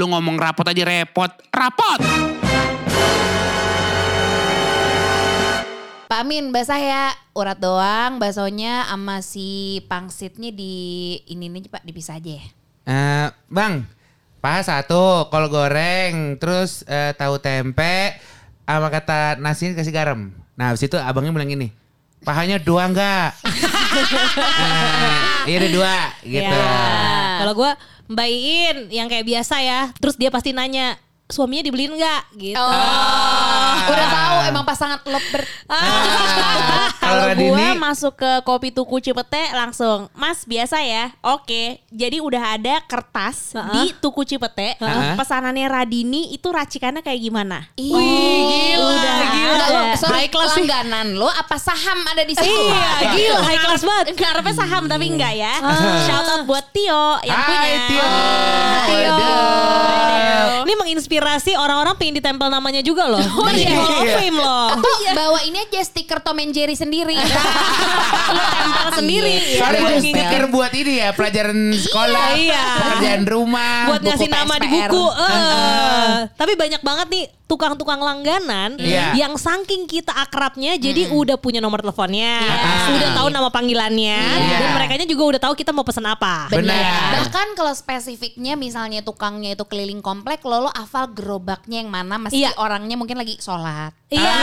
lu ngomong rapot aja repot. Rapot! Pak Amin, basah ya. Urat doang, baksonya sama si pangsitnya di ini nih Pak, dipisah aja ya. Eh, bang, paha satu, kol goreng, terus eh, tahu tempe, sama kata nasi kasih garam. Nah, habis itu abangnya bilang gini, pahanya dua enggak? nah, iya ada dua, gitu. Ya. Kalau gue Mbak Iin yang kayak biasa ya, terus dia pasti nanya suaminya dibeliin nggak gitu. Oh, udah tahu emang pasangan lovebird. Ah, Kalau kalau gue Radini- masuk ke kopi tuku Cipete langsung, Mas biasa ya, oke. Jadi udah ada kertas di tuku Cipete, Heeh. pesanannya Radini itu racikannya kayak gimana? Ih, gila, udah. gila. Enggak, lo, sorry, High class sih. langganan lo apa saham ada di situ? Iya, gila, high class banget. Ngarepnya saham tapi enggak ya. Shout out buat Tio yang Hai, punya. Tio. Tio. Waduh. Ini menginspirasi orang-orang pengen ditempel namanya juga loh. Oh, Dari iya. Hall of Fame loh. Atau bawa ini aja stiker Tom and Jerry sendiri. Lo tempel sendiri. Iya. Sorry, Buat itu stiker buat ini ya, pelajaran sekolah, Iya. pekerjaan rumah. buat ngasih nama di buku. Eh. Tapi banyak banget nih tukang-tukang langganan Iya. yang saking kita akrabnya jadi udah punya nomor teleponnya, Iya. udah tahu nama panggilannya Iya. dan mereka juga udah tahu kita mau pesan apa. Benar. Bahkan kalau spesifiknya misalnya tukangnya itu keliling komplek, lo lo hafal gerobaknya yang mana, meski Iya. orangnya mungkin lagi sholat. Iya.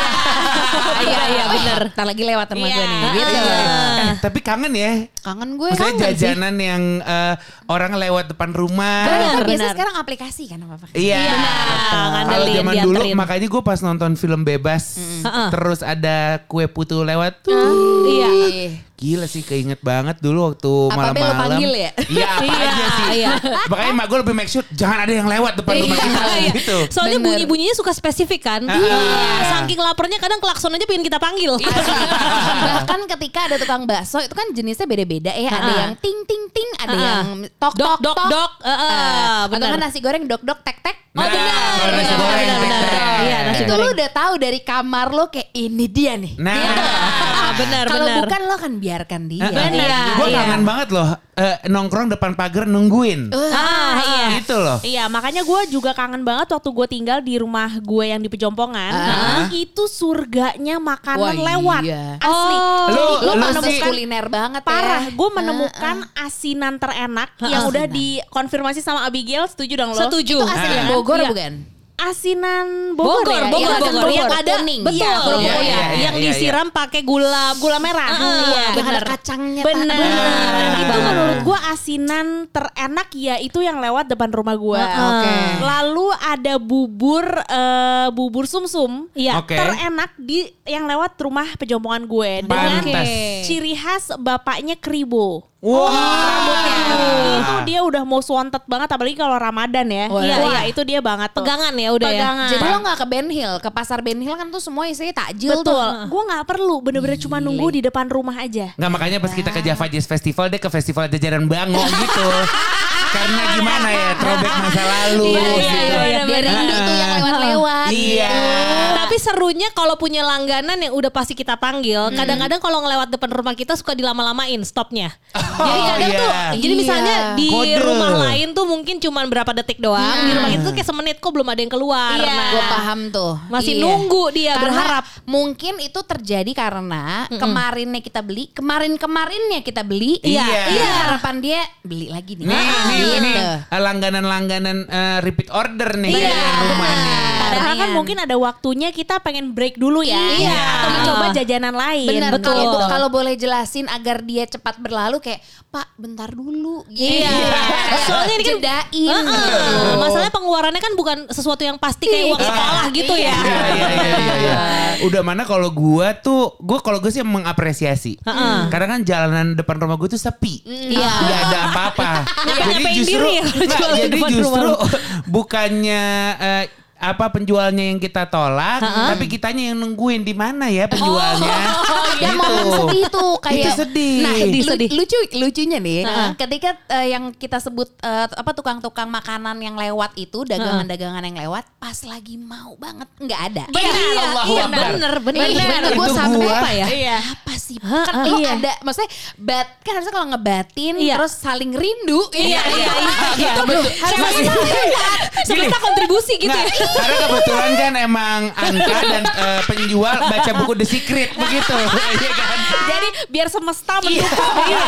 Iya iya benar. Ntar lagi lewat sama Iya. gue nih. Gitu. Eh, tapi kangen ya. Kangen gue. Maksudnya Kangen sih. jajanan yang eh, orang lewat depan rumah. Benar, Benar, biasa benar. sekarang aplikasi kan apa-apa. Iya. Kalau zaman dulu makanya gue pas nonton film bebas Heeh. terus ada kue putu lewat tuh. Iya. Gila sih keinget banget dulu waktu Apa malam-malam. panggil ya? Iya apa Iya, aja sih. iya. Makanya mak gue lebih make sure jangan ada yang lewat depan rumah kita Iya. gitu. Soalnya bunyi-bunyinya suka spesifik kan. Iya. Saking laparnya kadang klakson aja pengen kita panggil. Bahkan ketika ada tukang bakso itu kan jenisnya beda-beda ya. Ada Ah. yang ting ting ting, ada Ah. yang tok Dok, tok dok, tok. dok. Eh, eh, Eh, Atau kan nasi goreng dok dok tek tek. Oh Nah, benar, kalau benar, nasi benar, goreng, benar. Iya, nasi Itu lo goreng. udah tahu dari kamar lo kayak ini dia nih. Nah, Ah, benar, Kalau bukan lo kan biarkan dia. Benar. gue Iya. kangen banget loh eh, nongkrong depan pagar nungguin. Ah, iya. Gitu loh. Iya, makanya gue juga kangen banget waktu gue tinggal di rumah gue yang di Pejompongan. Ah. Itu surganya makanan Wah, lewat. iya. Asli. Lu- Lo lu pantas sih- kuliner banget Parah, ya. gue menemukan asinan terenak yang udah dikonfirmasi sama Abigail. Setuju dong lo? Itu Setuju. asinan Iya. Bogor Iya. bukan? Asinan Bogor, Bogor, ya? Bogor, Iya, Bogor. Bogor. Yang Bogor ada kuning. betul, Iya, kerupuk iya, kuning. iya, yang iya, iya. disiram pakai gula gula merah. Iya, Iya, yang bener. ada kacangnya. Bener. Bener. Itu menurut gua asinan terenak ya itu yang lewat depan rumah gua. Oke. Lalu ada bubur eh, bubur sumsum ya Oke. terenak di yang lewat rumah pejompongan gue dengan Pantas. ciri khas bapaknya kribo. Wah. Itu dia udah most wanted banget apalagi kalau Ramadan ya. Iya, iya itu dia banget. tuh. Pegangan ya udah ya. Pegangan. Jadi lo gak ke Ben Hill, ke pasar Ben Hill kan tuh semua isinya takjil Betul. tuh. Gue nggak perlu bener-bener cuma nunggu di depan rumah aja. Nggak makanya pas kita ke Java Jazz Festival dia ke festival jajaran Bango gitu. Karena gimana ya throwback masa lalu. Iya, iya, gitu. iya, iya, Biar rindu tuh yang lewat-lewat. Iya. Tapi serunya kalau punya langganan yang udah pasti kita panggil, kadang-kadang kalau ngelewat depan rumah kita suka dilama-lamain stopnya. jadi kadang iya. tuh, jadi Iya. misalnya di Kode. rumah lain tuh mungkin cuman berapa detik doang, di rumah kita tuh kayak semenit kok belum ada yang keluar. Iya, Nah, gue paham tuh. Masih Iya. nunggu dia Karena berharap. mungkin itu terjadi karena kemarinnya kita beli, kemarin-kemarinnya kita beli. Iya. Iya. Harapan dia beli lagi nih. Nih, nih, Gitu. nih, langganan-langganan eh, repeat order nih Iya, dari rumah nih. Padahal kan mungkin ada waktunya kita pengen break dulu ya. Iya. Atau mencoba jajanan lain. Benar, Betul. kalau kalau boleh jelasin agar dia cepat berlalu kayak Pak bentar dulu. Gitu. Iya. Soalnya ini kan jedain. Heeh. Masalahnya pengeluarannya kan bukan sesuatu yang pasti kayak uang sekolah gitu ya. Iya, iya, iya, iya, iya. Udah mana kalau gua tuh, gua kalau gue sih mengapresiasi. Karena kan jalanan depan rumah gue tuh sepi. Iya. Nggak ada apa-apa. jadi justru, diri ya jualan jadi justru rumah bukannya eh, apa penjualnya yang kita tolak, tapi kitanya yang nungguin di mana ya penjualnya. yang Gitu. momen sedih tuh kayak Itu sedih. Nah, Sedih, lu- sedih. lucu lucunya nih. Heeh. Ketika eh, yang kita sebut eh, apa tukang-tukang makanan yang lewat itu, dagangan-dagangan yang lewat pas lagi mau banget nggak ada. Benar, Iya, Allahu iya, Akbar. bener, bener. Bener, Itu gue sampai apa ya? Iya. Apa sih? Kan lo iya. ada, maksudnya bat kan harusnya kalau ngebatin Iya. terus saling rindu. Iya, iya, iya, iya. Betul. Harusnya Semesta kontribusi gitu Nggak, ya. Karena kebetulan kan emang Anka dan eh, penjual baca buku The Secret begitu. Iya kan? Jadi biar semesta mendukung iya.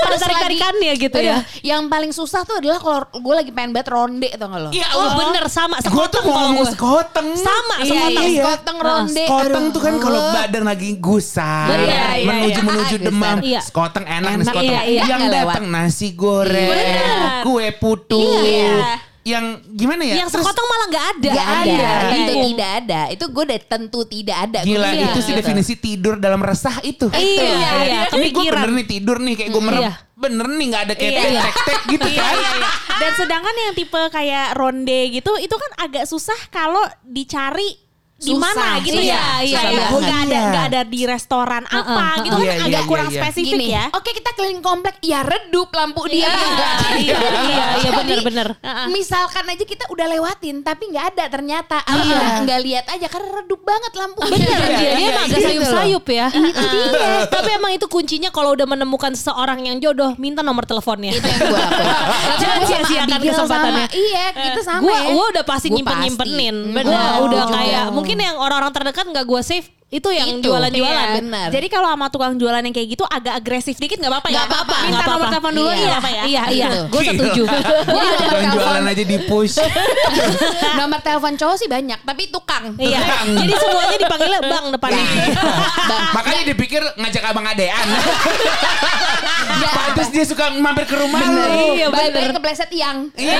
Ada tarik-tarikannya gitu Aduh, ya. Yang paling susah tuh adalah kalau gue lagi pengen banget ronde tuh nggak lo? Iya, Oh bener sama Gue tuh mau ngomong sekoteng. Sama, Iya, sekoteng. iya. Sekoteng ronde. Sekoteng tuh kan kalau badan lagi gusar, Bener, iya, menuju iya. menuju Ah, demam. Iya. sekoteng enak, nih Enak, sekoteng. iya, iya. Yang datang nasi goreng, kue putu, Iya. Yang gimana ya? Yang Terus sekoteng malah nggak ada. Gak ada, Iya. itu Bingung. tidak ada. Itu gue udah tentu tidak ada. Gila Gua Iya. itu sih gitu. definisi tidur dalam resah itu. Iya, iya, Ini gue kepikiran. bener nih tidur nih kayak gue merem. Iya. Bener nih gak ada kayak Iya, iya. tek-tek gitu Iya, kan. iya, iya. Dan sedangkan yang tipe kayak ronde gitu itu kan agak susah kalau dicari di mana gitu iya, ya. Iya, susah iya. banget. Nggak ada Iya. nggak ada di restoran apa Uh-uh, gitu kan Iya, agak iya, kurang iya, iya. spesifik Gini, ya. oke kita keliling komplek, ya redup lampu dia. Iya, iya, iya, iya, bener-bener. Uh-uh. Misalkan aja kita udah lewatin, tapi nggak ada ternyata. Iya. nggak- lihat aja karena redup banget lampu. Bener Iya, dia, dia iya, agak sayup-sayup ya. Itu dia. Tapi emang itu kuncinya kalau udah menemukan seseorang yang jodoh, minta nomor teleponnya. Itu yang gue lakuin. Jangan sama sia-siakan kesempatannya. sama- Iya, kita sama Gua, ya. gua udah pasti Gua nyimpen pasti. nyimpenin. Bener, Gua udah kayak mungkin yang orang-orang terdekat nggak gue save itu yang jualan-jualan. Iya, benar. Jadi kalau sama tukang jualan yang kayak gitu agak agresif dikit nggak apa-apa ya. Nggak apa-apa. Minta nomor telepon dulu Iya. iya, apa ya? Iya, iya. Gue setuju. Jadi Gua nomor udah- Tukang jualan telepon- aja di push. Nomor telepon cowok sih banyak, tapi tukang. Iya. Jadi semuanya dipanggilnya bang depannya. Bang. Makanya dipikir ngajak abang adean. Pantes dia suka mampir ke rumah lu. Iya, bener. kepleset yang. Iya.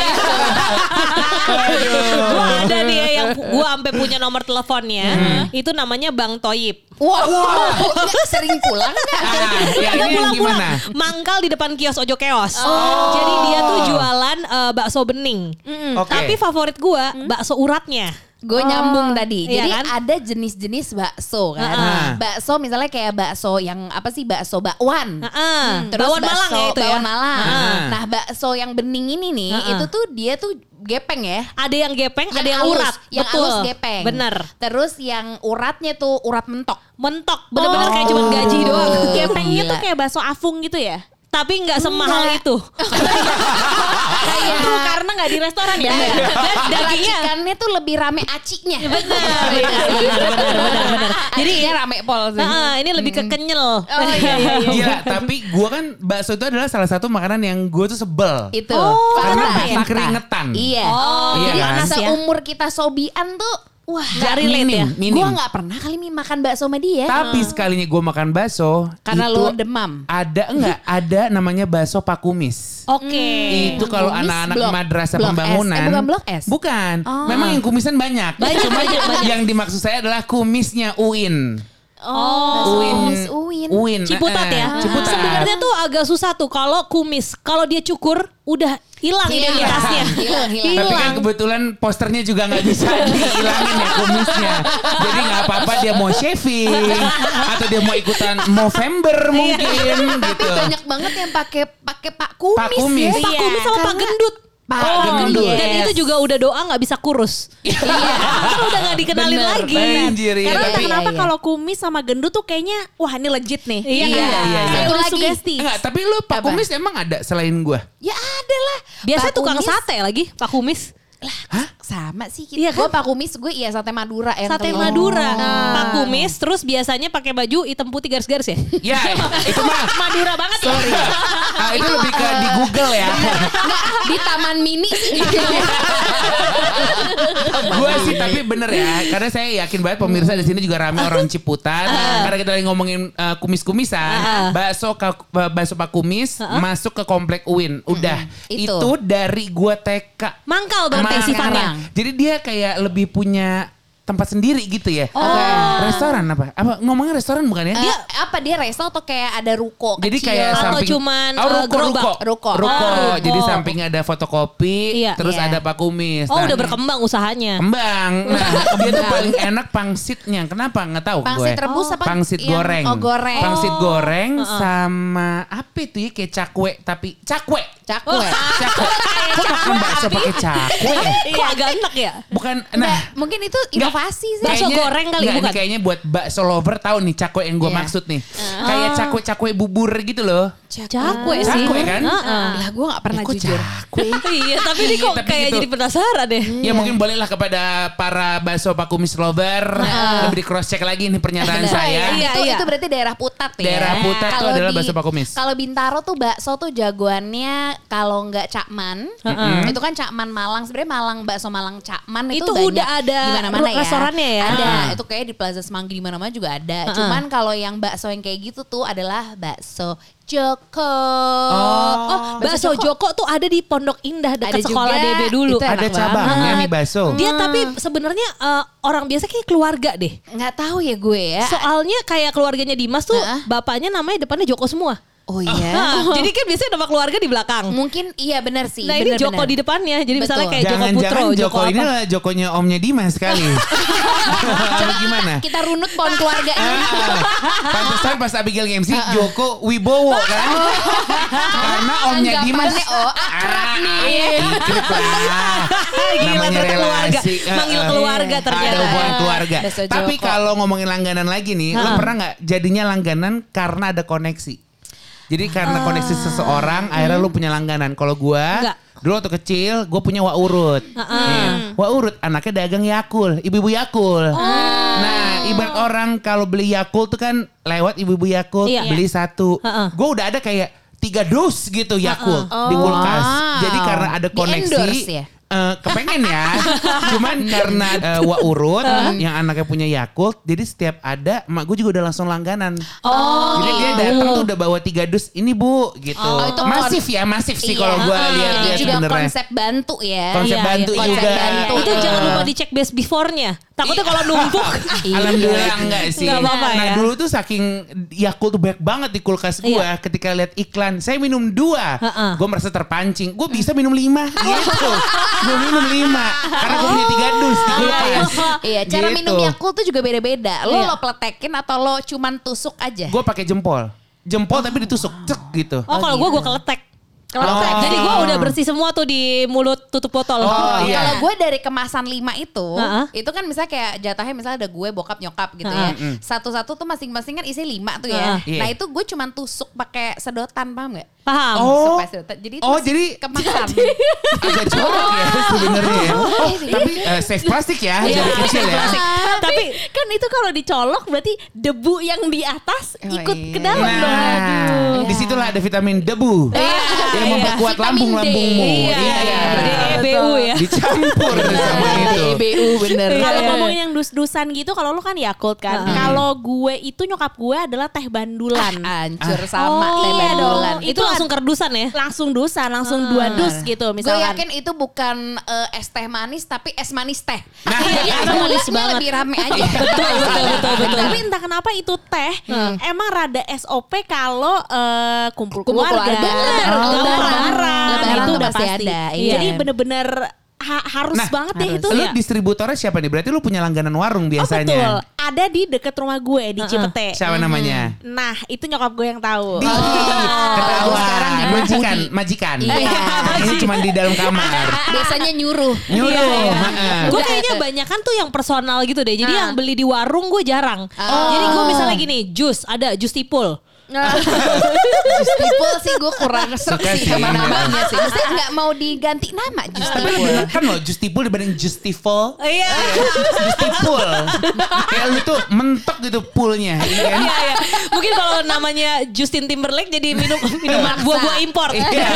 Gua ada nih ya yang gua sampai punya nomor teleponnya. Itu namanya Bang Toyib. Wah, nggak sering pulang nggak? Ah, ya ini yang pulang-pulang. gimana? Mangkal di depan kios Ojo Keos. Oh. Jadi dia tuh jualan eh, bakso bening. Oke. Tapi favorit gua bakso uratnya. Gue nyambung tadi. Iya Jadi kan? ada jenis-jenis bakso kan. Heeh. Bakso misalnya kayak bakso yang apa sih bakso bakwan. Heeh. Terus Bawon bakso Malang ya itu ya. bawang malang. Heeh. Nah, bakso yang bening ini nih, Heeh. itu tuh dia tuh gepeng ya. Ada yang gepeng, ada yang halus, urat. yang Betul. halus gepeng. Bener. Terus yang uratnya tuh urat mentok. Mentok, bener-bener kayak cuma gaji Oh, doang. Gepengnya gila. tuh kayak bakso afung gitu ya. Tapi nggak semahal Enggak. itu. Kayak Itu karena nggak di restoran ya. Dan dagingnya Racikannya tuh lebih rame aciknya. benar, benar. Jadi ya rame pol sih. Heeh, ini lebih ke kenyel. Oh iya iya iya. Gila, tapi gue kan bakso itu adalah salah satu makanan yang gue tuh sebel. Itu. Oh, Karena fakta. keringetan. Iya. Oh, Iya Jadi kan? seumur kita sobian tuh wah Nggak relate ya? minim. Gue nggak pernah kali mi makan bakso sama dia. Tapi sekalinya gue makan bakso, Karena lo demam. Ada enggak? Ada namanya bakso pakumis. Oke. Itu kalau anak-anak madrasah blok S. pembangunan. Eh, bukan blok S. Bukan. Oh. Memang yang kumisan banyak. Banyak, Cuma banyak, banyak. yang dimaksud saya adalah kumisnya UIN. Oh. Uin. Kumis Uin. UIN. Ciputat eh, ya. Ciputat. Sebenarnya tuh agak susah tuh kalau kumis. Kalau dia cukur udah hilang identitasnya. Hilang, hilang. Tapi kan kebetulan posternya juga nggak bisa dihilangin ya kumisnya. Jadi nggak apa-apa dia mau shaving atau dia mau ikutan November mungkin Tapi gitu. banyak banget yang pakai pakai Pak Kumis, Pak Kumis. ya. Pak Kumis sama Pak Gendut. Pak Oh, Gendut. yes. Dan itu juga udah doa nggak bisa kurus. Iya. Kan udah nggak dikenalin Bener, lagi. Anjir, iya. Karena entah Tapi- kenapa Iya, iya. kalau kumis sama gendut tuh kayaknya wah ini legit nih. Iya, iya, iya. Satu lagi. sugesti. Enggak, tapi lu Pak Apa? Kumis emang ada selain gua? Ya ada lah. Biasanya Pak tukang Kumis- sate lagi, Pak Kumis. Sama sih kita. Iya Gue kan? Pak Kumis, gue iya sate Madura yang Sate. Madura. Oh. Pak Kumis terus biasanya pakai baju hitam putih garis-garis ya. Ya, itu mah. Madura banget ya. Sorry. Ah, itu lebih ke di Google ya. Enggak, di Taman Mini sih. Gue sih tapi bener ya, karena saya yakin banget pemirsa di sini juga rame orang Ciputat. karena kita lagi ngomongin uh, kumis-kumisan, bakso ka- bakso Pak Kumis masuk ke komplek UIN. Udah, Itu. itu. dari gua TK. Mangkal berarti Mangkal. sifatnya. Jadi dia kayak lebih punya tempat sendiri gitu ya. Oh. Restoran apa? Apa ngomongnya restoran bukan ya? Dia apa dia resto atau kayak ada ruko Jadi kecil? kayak Atau samping cuman, oh, eh, ruko, gerobak? ruko, Ruko. ruko. Oh, ruko. Jadi samping ada fotokopi, Iya. terus Iya. ada Pak Kumis. Oh Nah, udah berkembang usahanya. Kembang. Nah, dia tuh paling enak pangsitnya. Kenapa? Nggak tahu Pangsit gue. rebus apa? Pangsit yang- goreng. Oh goreng. Pangsit goreng sama apa itu ya kayak cakwe tapi cakwe. Cakwe. Cakwe. Kok makan bakso pakai cakwe? Kok agak enak ya? Bukan nah mungkin itu inovasi sih. Bakso goreng kali, enggak, ini bukan? kayaknya buat bakso lover tahu nih cakwe yang gue Iya. maksud nih. Kayak cakwe-cakwe bubur gitu loh. Cakwe sih. Cakwe kan? Heeh. Lah gue gak pernah Kok jujur. cakwe? iya, tapi ini Iya, kok tapi kayak gitu. jadi penasaran deh. Ya mungkin bolehlah kepada para bakso Pak Kumis lover lebih di cross check lagi nih pernyataan Benar. saya. Iya, itu, iya. itu berarti daerah Putat ya. Daerah Putat tuh Kalau adalah bakso Pak Kumis. Kalau Bintaro tuh bakso tuh jagoannya kalau nggak Cakman, itu kan Cakman Malang. Sebenarnya Malang bakso Malang Cakman itu, Itu banyak udah ada di mana-mana ya. Restorannya ya? Ada. Heeh. Itu kayak di Plaza Semanggi di mana-mana juga ada. Cuman kalau yang bakso yang kayak gitu tuh adalah bakso Joko. Oh, bakso Joko tuh ada di Pondok Indah dekat Ada sekolah juga. DB dulu. Itu Ada cabangnya nih bakso. Dia tapi sebenarnya eh, orang biasa kayak keluarga deh. Nggak tahu ya gue ya. Soalnya kayak keluarganya Dimas tuh Heeh. bapaknya namanya depannya Joko semua. Oh iya. Nah, jadi kan biasanya nama keluarga di belakang. Mungkin iya benar sih. Nah ini benar, Joko benar. di depannya. Jadi misalnya Betul. kayak Joko Putro, Joko, Joko ini lah Jokonya omnya Dimas kali. Atau gimana? Kita runut pohon keluarganya. Ah, Pantesan pas Abigail MC Joko Wibowo kan. Karena omnya Dimas. Anggapannya, oh, akrab Ah, nih. Lah. Gila, keluarga. relasi. Manggil Ah, ah. keluarga ternyata. Ada hubungan keluarga. Tapi kalau ngomongin langganan lagi nih, lo pernah nggak jadinya langganan karena ada koneksi? Jadi karena koneksi seseorang, akhirnya lu punya langganan. Kalau gua Enggak. dulu waktu kecil, gue punya Wak Urut. Iya. Wak Urut anaknya dagang Yakul, ibu-ibu Yakul. Nah, ibarat orang kalau beli Yakult tuh kan lewat ibu-ibu Yakult Iya. beli satu. Heeh. Gue udah ada kayak tiga dus gitu Yakult di kulkas. Wow. Jadi karena ada koneksi. Ya? Eh, kepengen ya, cuman karena eh, Wak Urut yang anaknya punya Yakult, jadi setiap ada, emak gue juga udah langsung langganan. Oh, Jadi dia datang tuh udah bawa tiga dus, ini bu, gitu. Oh, itu masif ya, masif sih Iya. kalau gue lihat Itu dia juga sebenarnya. konsep bantu ya. Konsep Iya, bantu iya. Konsep juga. bantu. Itu jangan lupa dicek base before-nya. Takutnya kalau numpuk. Iya. Alhamdulillah enggak sih. Nggak apa-apa nah ya. dulu tuh saking Yakult tuh banyak banget di kulkas gue. Iya. Ketika lihat iklan, saya minum dua. Heeh. Gue merasa terpancing. Gue bisa minum lima. gitu. Gue minum lima. Karena gue punya tiga dus di kulkas. Iya, cara Gitu. minum Yakult tuh juga beda-beda. Lo Iya. lo pletekin atau lo cuman tusuk aja? Gue pakai jempol. Jempol tapi ditusuk. Cek gitu. Oh, kalau gue gue keletek. Keletek. Oh. Jadi gue udah bersih semua tuh di mulut tutup botol. Oh, iya. Kalau gue dari kemasan lima itu, Heeh. itu kan misalnya kayak jatahnya misalnya ada gue, bokap, nyokap gitu Heeh. ya. Satu-satu tuh masing-masing kan isi lima tuh ya. Heeh. Nah itu gue cuman tusuk pakai sedotan, paham gak? Paham? Oh. Jadi itu Oh, jadi- kemasan. Agak jorok ya sebenarnya. ya. Oh, tapi eh, safe plastik ya dari kecil ya. Tapi kan itu kalau dicolok berarti debu yang di atas Oh, ikut iya. ke dalam. Nah, di situlah ada vitamin debu yang memperkuat lambung-lambungmu. D. Iya, iya. EBU ya. Dicampur sama itu. IBU bener. Kalau Iya, ngomongin iya. yang dus-dusan gitu, kalau lu kan Yakult kan. Kalau gue itu nyokap gue adalah teh bandulan. Hancur sama Oh, teh iya bandulan. dong. Itu langsung kerdusan ya? Langsung dusan, langsung dua dus gitu Gue misalkan. yakin itu bukan eh, es teh manis tapi es manis teh. Nah, Iya, itu manis gulanya banget. lebih rame aja. Betul, betul, betul, betul. Tapi entah kenapa itu teh emang rada SOP kalau eh, kumpul, Kumpul keluarga, keluarga. Bener, Oh, lebaran, lebaran. Lebaran itu udah pasti ada, iya. Jadi bener-bener ha- harus Nah, banget deh itu. Lu Ya. distributornya siapa nih? Berarti lu punya langganan warung Oh betul, biasanya. ada di deket rumah gue di Cipete. Siapa namanya? Nah itu nyokap gue yang tahu. Di sekarang ketahuan di majikan, majikan. Iya. Ini cuma di dalam kamar. Biasanya nyuruh. Nyuruh. Iya, heeh. Gue kayaknya banyak kan tuh yang personal gitu deh. Jadi Ah. yang beli di warung gue jarang. Oh. Jadi gue misalnya gini, jus ada jus tipul. Justipul sih gue kurang Suka sih sama namanya sih. Maksudnya nggak mau diganti nama Tapi Justipul. lebih menekan loh Justipul dibanding Justiful. Iya. Justipul. Kayak lu tuh mentok gitu poolnya. Iya kan? Iya, iya. Mungkin kalau namanya Justin Timberlake jadi minum minuman buah-buah impor. Iya.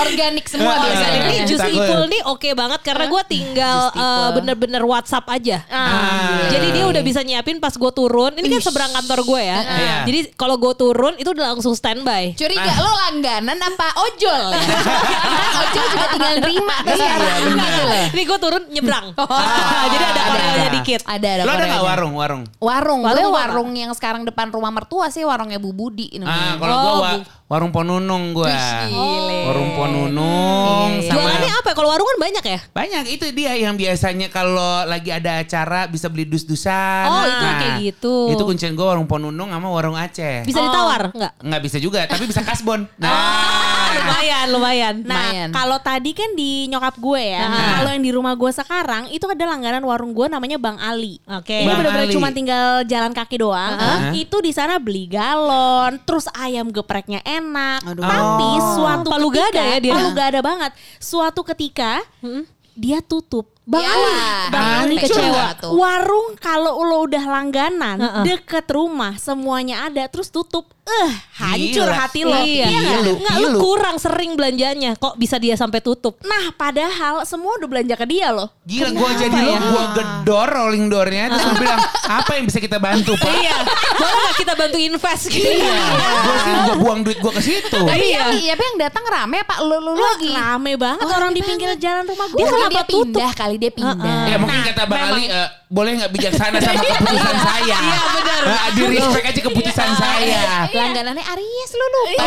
Organik semua Ah, biasanya. Ini Iya. Jus Takut. Ipul nih oke banget karena gue tinggal eh, bener-bener WhatsApp aja. Ah. Jadi dia udah bisa nyiapin pas gue turun. Ini kan seberang kantor gue ya. Iya. Jadi kalau gue turun itu udah langsung standby. Curiga Ah. lo langganan apa ojol ya? Kan ojol juga tinggal nerima tuh Iya, loh. Ini gue turun nyebrang. Ah, Jadi ada ada. dikit. Ada ada. Lo ada koreonya. gak warung? Warung. Warung, gue warung yang sekarang depan rumah mertua sih warungnya Bu Budi Ah, kalau Oh, gue warung Ponunung gue. Warung Ponunung Iya, sama Jualannya apa? ya? Kalau warung kan banyak ya? banyak itu dia yang biasanya kalau lagi ada acara bisa beli dus-dusan. Oh, itu kayak gitu. Itu kuncian gue warung Ponunung sama warung Aceh. Bisa ditawar? Enggak? Nggak bisa juga, tapi bisa kasbon. Nah, Ah, lumayan, lumayan. Nah, kalau tadi kan di nyokap gue ya. Nah. Kalau yang di rumah gue sekarang itu ada langganan warung gue namanya Bang Ali. Oke. Ini Bang benar-benar cuma tinggal jalan kaki doang. Hah? Itu di sana beli galon, terus ayam gepreknya enak. Aduh. Tapi Oh. suatu Palu ketika, gada ya dia. Palu gada banget. Suatu ketika dia tutup. Bang Ya, Ali, Bang Ali kecewa. tuh? Warung kalau lo udah langganan Heeh. deket rumah semuanya ada terus tutup. Eh, hancur Gila. hati lo. Iya. Iya nggak? Gilu, Enggak, lu gilu. kurang sering belanjanya. Kok bisa dia sampai tutup? Nah, padahal semua udah belanja ke dia loh. Gila gue jadi lo, ya? gue gedor rolling doornya terus gue bilang apa yang bisa kita bantu pak? Iya. Boleh gak kita bantu invest gitu? Iya, gue sih gue buang duit gue ke situ. Tapi Iya. yang, iya, tapi yang datang rame apa lu lu lagi? Rame banget Oh, orang di pinggir banget. jalan rumah gue. Dia kenapa dia tutup? pindah kali dia pindah. Ya mungkin kata Bang Ali eh, boleh nggak bijaksana sama keputusan saya? Iya benar. di respect aja keputusan saya. Langganannya Aries lu lupa.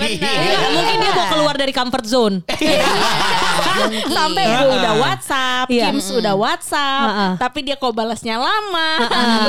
Iya, Mungkin dia mau keluar dari comfort zone. Sampai gue udah WhatsApp, Iya. Kim sudah WhatsApp, Heeh. tapi dia kok balasnya lama.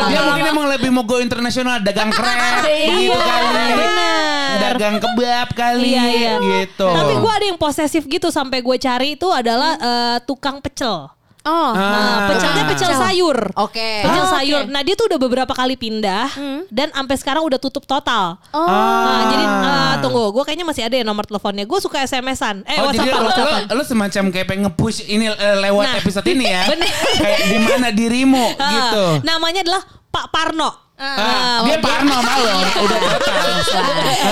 Dia mungkin emang lebih mau go internasional dagang krep gitu kali. benar. Dagang kebab kali Iya, iya. gitu. Tapi gue ada yang posesif gitu sampai gue cari itu adalah eh, tukang pecel. Oh, Ah. Nah, pecelnya pecel sayur. Oke. Pecel Oh, sayur. Nah dia tuh udah beberapa kali pindah dan sampai sekarang udah tutup total. oh. Nah, jadi eh, tunggu, gue kayaknya masih ada ya nomor teleponnya. Gue suka SMS-an. Eh, Oh jadi WhatsApp-an, lo, lo, lo semacam kayak pengen nge-push ini eh, lewat Nah, episode ini ya. bener. kayak di mana dirimu Ah, gitu. Namanya adalah Pak Parno. Ah, dia oh, parno sama lo, udah total.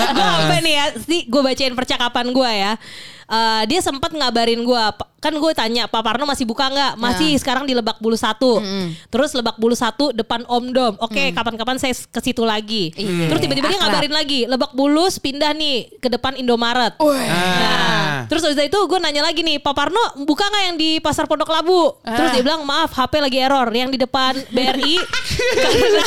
gue sampai nih ya, sih gue bacain percakapan gue ya. Eh, dia sempat ngabarin gue, kan gue tanya Pak Parno masih buka nggak? Masih sekarang di Lebak Bulus satu. Terus Lebak Bulus satu depan Om Dom. Oke, kapan-kapan saya ke situ lagi. Terus tiba-tiba dia ngabarin lagi, Lebak Bulus pindah nih ke depan Indomaret. Ah. Terus habis itu gue nanya lagi nih, Pak Parno buka nggak yang di Pasar Pondok Labu? Terus dia bilang maaf HP lagi error, yang di depan BRI karena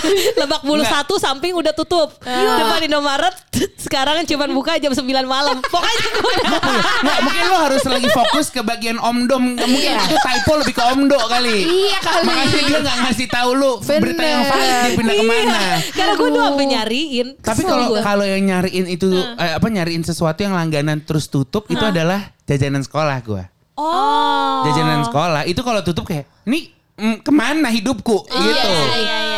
Lebak Bulus Nggak. satu samping udah tutup. Depan Indomaret sekarang cuma buka jam 9 malam. Pokoknya gue udah Nggak, mungkin lo harus lagi fokus ke bagian omdom. Mungkin itu typo lebih ke omdo kali. Iya kali. Makanya dia nggak ngasih tahu lu berita yang valid dia pindah ke mana. Karena gue udah nyariin. Tapi kalau kalau yang nyariin itu eh, apa nyariin sesuatu yang langganan terus tutup itu adalah jajanan sekolah gua. Oh. Jajanan sekolah itu kalau tutup kayak ini mm, ke mana hidupku gitu.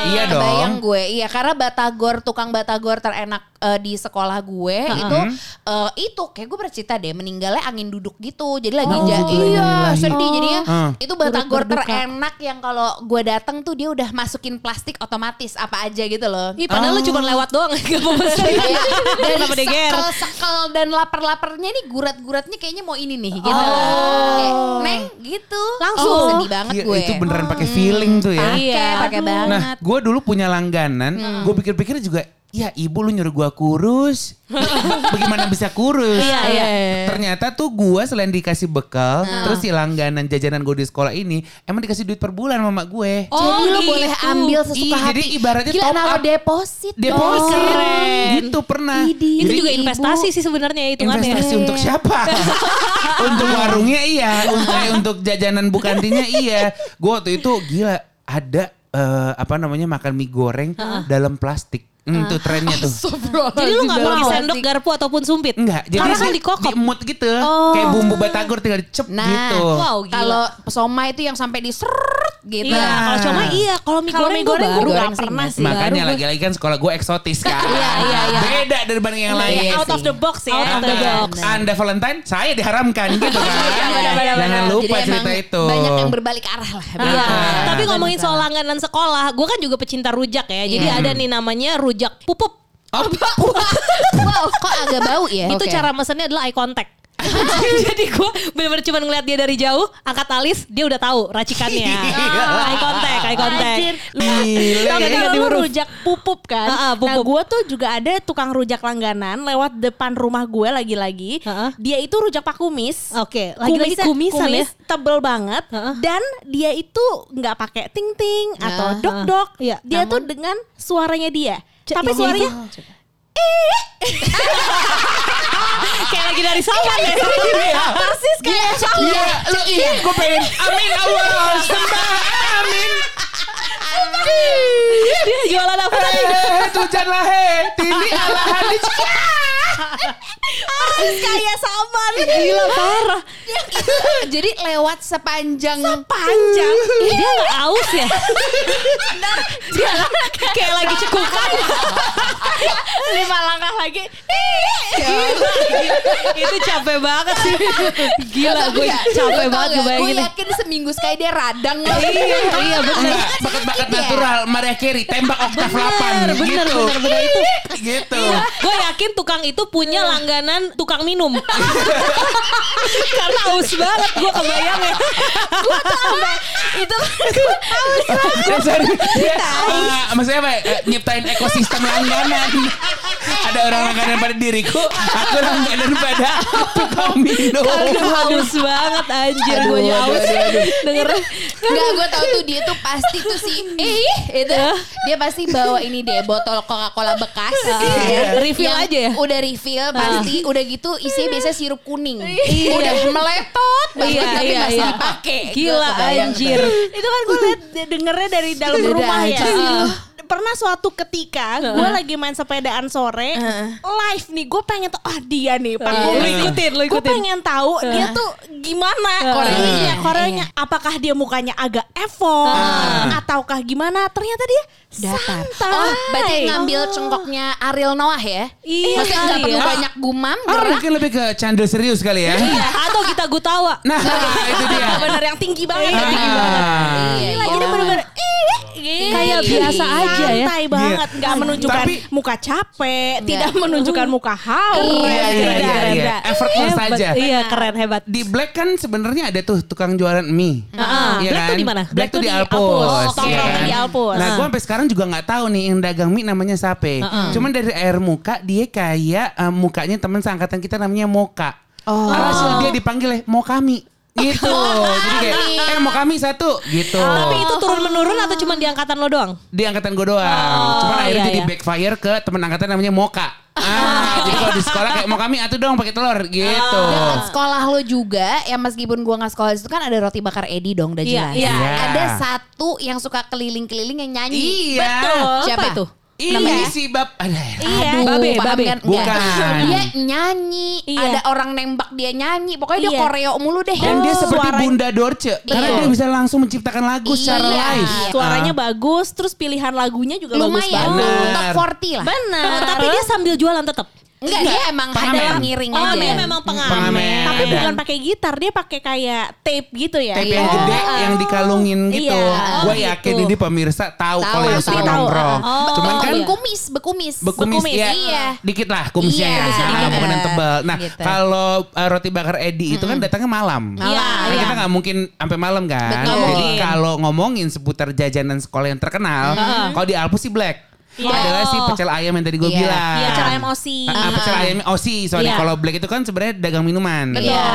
Iya, dong. Bayang gue, iya karena batagor tukang batagor terenak eh, di sekolah gue itu eh, itu kayak gue bercerita deh meninggalnya angin duduk gitu. Jadi lagi Oh, ja- iya sedih jadinya Ah. itu batagor terenak yang kalau gue datang tuh dia udah masukin plastik otomatis apa aja gitu loh. Ih, padahal lu cuma lewat doang gak mau pesen. Iya. Dari sekel-sekel dan lapar-laparnya nih gurat-guratnya kayaknya mau ini nih gitu. Oh. Kayak, Neng gitu. Langsung. sedih banget Iya, gue. itu beneran pakai feeling tuh ya. Pakai, Iya. pakai banget. Nah, gue dulu punya langganan. Gue pikir-pikir juga, ya ibu lu nyuruh gue kurus. Bagaimana bisa kurus? Iya, iya. Ternyata tuh gue selain dikasih bekal, terus si langganan jajanan gue di sekolah ini, emang dikasih duit per bulan sama mak gue. Oh, jadi lo gitu. boleh ambil sesuka Iya, hati. jadi ibaratnya Gila, top naruh up. deposit. Deposit. dong. Keren. Gitu pernah. Itu Jadi juga Ibu. investasi sih sebenarnya hitungannya. Investasi untuk siapa? untuk warungnya iya, untuk eh, untuk jajanan bukantinya iya. Gue waktu itu gila ada eh, apa namanya makan mie goreng dalam plastik. Hmm, itu trennya tuh. Jadi lu gak pakai sendok garpu ataupun sumpit? Enggak, jadi Karena kan sih dikokop. diemut gitu. Kayak bumbu batagor tinggal dicep Nah, gitu. Wow, kalau pesoma itu yang sampai diseret gitu. Iya, kalau cuma iya, kalau mie goreng, mie gua goreng baru. gak sih, pernah sih. Makanya lagi-lagi kan sekolah gue eksotis kan. Iya, iya, iya. Beda daripada yang lain. Iya Out of the box ya. Out of the Benar. box. Anda Valentine, saya diharamkan gitu kan. Jangan lupa cerita itu. Banyak yang berbalik arah lah. Iya. Ah. Tapi ngomongin soal langganan sekolah, gue kan juga pecinta rujak ya. Jadi Iya. ada nih namanya rujak pupup. Oh, wow, kok agak bau ya? Itu Oke. cara mesennya adalah eye contact. Jadi gue bener-bener cuma ngeliat dia dari jauh, angkat alis, dia udah tahu racikannya. eye contact, eye contact. Gila Tapi kalau lu rujak pupup kan. Ah, ah, Nah pupup. gue tuh juga ada tukang rujak langganan lewat depan rumah gue lagi-lagi. Ah, ah. Dia itu rujak pak kumis. Oke, lagi-lagi Kumisnya- kumisan ya. kumis tebel banget. Ah, ah. Dan dia itu nggak pakai ting ting atau Ah, dok dok. Iya, Dia namun- tuh dengan suaranya dia. C- Tapi suaranya itu. Kayak lagi dari sawan ya. persis kayak Iya, lu iya, gue pengen. Amin Allah, sembah amin. Dia jualan apa tadi? Eh, tujanlah he, tini ala hadis. persis kayak saman. Gila parah. Jadi lewat sepanjang Panjang. Dia gak aus ya? Dia kayak lagi cekukan. Lima langkah lagi. Itu capek banget sih. Gila gue capek banget gue Gue bayangin. yakin seminggu sekali dia radang. Iya, iya bener. Bakat-bakat natural, Maria Carey, tembak oktav 8 Bener, bener, gitu. bener, bener itu. Gitu. Gue yakin tukang itu punya langganan tukang minum. Karena aus banget gue kebayang ya. Itu Ya, sorry. Dia, ah, maksudnya apa? eh, nyiptain ekosistem langganan. Ada orang langganan pada diriku, aku langganan pada tukang minum. Aduh, haus banget anjir gue haus. Dengerin. Enggak, gue tahu tuh dia tuh pasti tuh si eh itu dia pasti bawa ini deh botol Coca-Cola bekas. Iya. Refill Yang aja ya? Udah refill pasti, udah gitu isinya biasanya sirup kuning. Iya. Udah meletot banget Iya, tapi iya, masih iya. dipakai. Gila anjir. itu kan gue liat dengernya dari dalam Udah rumah ya. Pernah suatu ketika gue lagi main sepedaan sore live nih gue pengen tahu ah dia nih Pak Lu Kumis. ikutin, lu Gue ikutin. pengen tahu dia tuh gimana Koreanya, Koreanya. Apakah dia mukanya agak effort ataukah gimana? Ternyata dia Datar. santai. Oh, berarti ngambil cengkoknya Ariel Noah ya? Iya Maksudnya nggak perlu ya. banyak gumam, Ah, gerak. mungkin lebih ke candil serius kali ya. Iya, atau kita gutawa. Nah, itu dia. bener yang tinggi banget. Iya, ya. tinggi banget. Ah. Iya, jadi bener-bener Kayak biasa aja ya. Santai banget, nggak Iya. menunjukkan Tapi- muka capek, tidak menunjukkan muka haus. Iya, iya, iya, iya. Effortless Hebat. aja. Iya, keren hebat. Di Black kan sebenarnya ada tuh tukang jualan mie. Ah, Iya Black tuh di mana? Black, Black tuh di di Alpus. Alpus. iya Tongkrongnya kan? di Alpus. Nah, Ah. gue sampai sekarang juga nggak tahu nih yang dagang mie namanya siapa. Cuman dari air muka dia kayak eh, mukanya teman seangkatan kita namanya Moka. Oh. Alhasil dia dipanggil eh, Mokami. Gitu. Jadi kayak eh Mokami satu gitu. Tapi itu turun menurun atau cuma di angkatan lo doang? di angkatan gue doang. Cuman akhirnya iya, jadi iya. backfire ke teman angkatan namanya Moka. Ah, jadi kalau di sekolah kayak mau kami atuh dong pakai telur gitu. Dekat sekolah lo juga, ya meskipun gua nggak sekolah di situ kan ada roti bakar Edi dong, udah Iya, jelas. iya. Ada satu yang suka keliling-keliling yang nyanyi. Iya. Betul. Siapa Apa itu? Ini Namanya? si bab ada. Iya, Babe, paham babe. kan? Bukan. Enggak. Dia nyanyi, Iya. ada orang nembak dia nyanyi. Pokoknya dia Iya. koreo mulu deh. Dan dia seperti suara- Bunda Dorce karena Iya. dia bisa langsung menciptakan lagu secara Iya. live. Suaranya Ah. bagus, terus pilihan lagunya juga bagus lumayan banget. Bener. top 40 lah. Benar. Tapi dia sambil jualan tetap. Enggak, dia emang pengamen. ada ngiring Oh, aja. dia memang pengamen. Pengamen. Tapi bukan pakai gitar, dia pakai kayak tape gitu ya. Tape yang Iya. gede yang dikalungin gitu. Iya. Gue Oh, yakin gitu. ini pemirsa tahu kalau yang suka nongkrong. Oh, Cuman kan iya. Bekumis, bekumis. Ya, iya. dikit lah kumisnya Iya, ya, bisa dikit. bukan yang tebal. Nah, Gitu. kalau uh, roti bakar Edi itu kan datangnya malam. Nah, iya. kita nggak mungkin sampai malam kan. Betul. Jadi kalau ngomongin seputar jajanan sekolah yang terkenal, kalau di Alpus sih Black. Iya. Adalah si pecel ayam yang tadi gue Iya. bilang. Iya, pecel ayam Osi. Ah, ah, pecel ayam Osi, sorry. Iya. Kalau Black itu kan sebenarnya dagang minuman. Iya.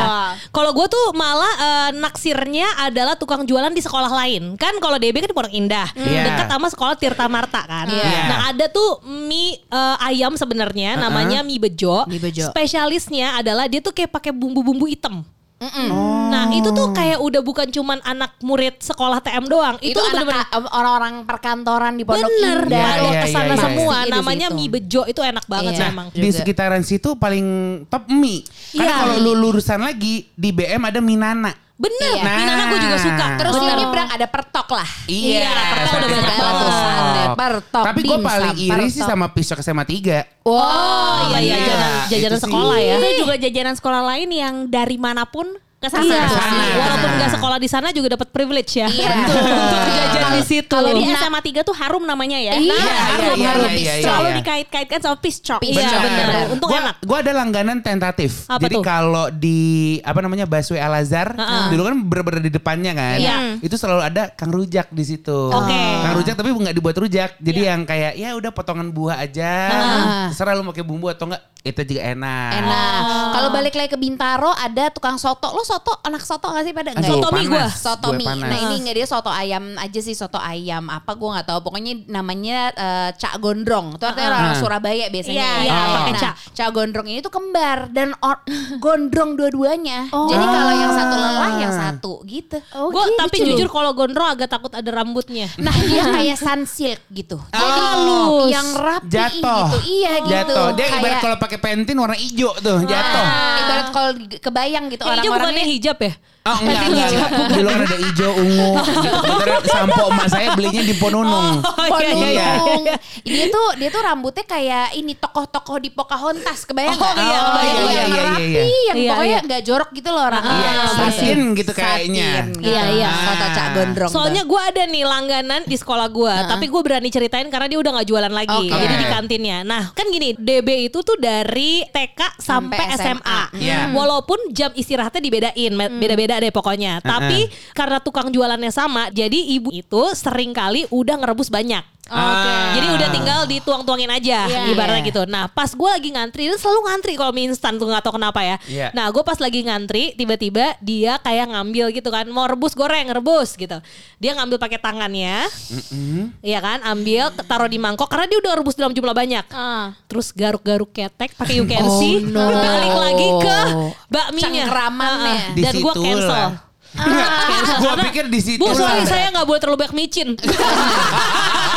Kalau gue tuh malah eh, naksirnya adalah tukang jualan di sekolah lain. Kan kalau DB kan di Pondok Indah, Iya. dekat sama sekolah Tirta Marta kan. Iya. Nah ada tuh mie eh, ayam sebenarnya, namanya mie bejo. Mie bejo. Spesialisnya adalah dia tuh kayak pakai bumbu-bumbu hitam. Nah itu tuh kayak udah bukan cuman anak murid sekolah TM doang. itu, Itu, anak bener-bener orang-orang perkantoran di Pondok bener Indah. pada Iya, iya, ke sana iya, iya. semua. Di Namanya situ. mie bejo itu enak banget Iya. sih Nah, emang. di sekitaran situ paling top mie. Karena Iya. kalau lu lurusan lagi di BM ada Minana. Bener, Iya. mie nana gue juga suka. Terus Bener. ini berang ada pertok lah. Iya, pertok udah banyak banget. sate, pertok, Tapi gue paling iri sih pertok. sama pisau SMA 3. Wow, Oh iya iya iya. jajanan, jajanan sih. sekolah ya. Itu juga jajanan sekolah lain yang dari mana pun ke sana. Iya, sana. walaupun nggak sekolah di sana juga dapat privilege ya. Iya. Untuk jajan di situ. Kalau di Nah. SMA 3 tuh harum namanya ya. Iya, Nah, iya, harum, iya, harum. iya, iya, Selalu iya. dikait-kaitkan sama piscok. Iya Bener. benar. Untung gua, enak. Gua ada langganan tentatif. Apa Jadi kalau di apa namanya Busway Al Azhar, dulu kan bener-bener di depannya kan. Iya. Itu selalu ada Kang Rujak di situ. Oke. Kang Rujak tapi nggak dibuat rujak. Jadi yang kayak ya udah potongan buah aja. Terserah lu mau pakai bumbu atau enggak, itu juga enak. Enak. Kalau balik lagi ke Bintaro ada tukang soto. Lo soto anak soto gak sih pada enggak? Soto mie gua. Soto Gue mie. Nah ini enggak dia soto ayam aja sih soto ayam apa gue nggak tahu. Pokoknya namanya eh, Cak Gondrong. Itu artinya orang Surabaya biasanya. Iya, ya. iya, Nah, pakai Cak. Cak Gondrong ini tuh kembar dan or- gondrong dua-duanya. Jadi kalau yang satu lelah yang satu gitu. Oh, Gue gitu. tapi jujur kalau gondrong agak takut ada rambutnya. Nah dia kayak sun silk gitu. Jadi halus. yang rapi Jatuh. gitu. Iya gitu. Jatuh. Dia ibarat Kayak- kalau pakai pentin warna hijau tuh, jatuh. Ah, ibarat kalau kebayang gitu Hijau orang-orangnya hijab ya? Oh enggak, enggak, enggak. Dulu kan ada hijau, ungu. Kebetulan sampo emak saya belinya di Ponunung. Oh, iya, iya, iya. Ponung. Dia tuh dia tuh rambutnya kayak ini tokoh-tokoh di Pocahontas kebayang? Oh, iya, Oh, kebayang, yang iya, iya, rapi, iya, yang Iya, pokoknya iya. nggak jorok gitu loh orangnya. Iya, Ah, satin gitu kayaknya. Satin, gitu. Iya, iya. Soto Cak Gondrong. Soalnya gue ada nih langganan di sekolah gue, tapi gue berani ceritain karena dia udah nggak jualan lagi, Oke. jadi di kantinnya. Nah kan gini, DB itu tuh dari TK sampai, SMA, Iya. walaupun jam istirahatnya dibedain, me- beda-beda deh pokoknya. Tapi karena tukang jualannya sama, jadi ibu itu sering kali udah ngerebus banyak. Oke. Jadi udah tinggal dituang-tuangin aja Iya. ibaratnya gitu. Nah pas gue lagi ngantri, dia selalu ngantri kalau mie instan tuh nggak tahu kenapa ya. Iya. Nah gue pas lagi ngantri, tiba-tiba dia kayak ngambil gitu kan, mau rebus goreng, rebus gitu. Dia ngambil pakai tangannya, iya kan, ambil taruh di mangkok karena dia udah rebus dalam jumlah banyak. Ah. Terus garuk-garuk ketek pakai UKNC, Oh, no. balik lagi ke bakminya. Cengkeramannya. Ah, ah. Di Dan gue cancel. lah. Gua pikir di situ. Bu, lah. saya nggak boleh terlalu banyak micin.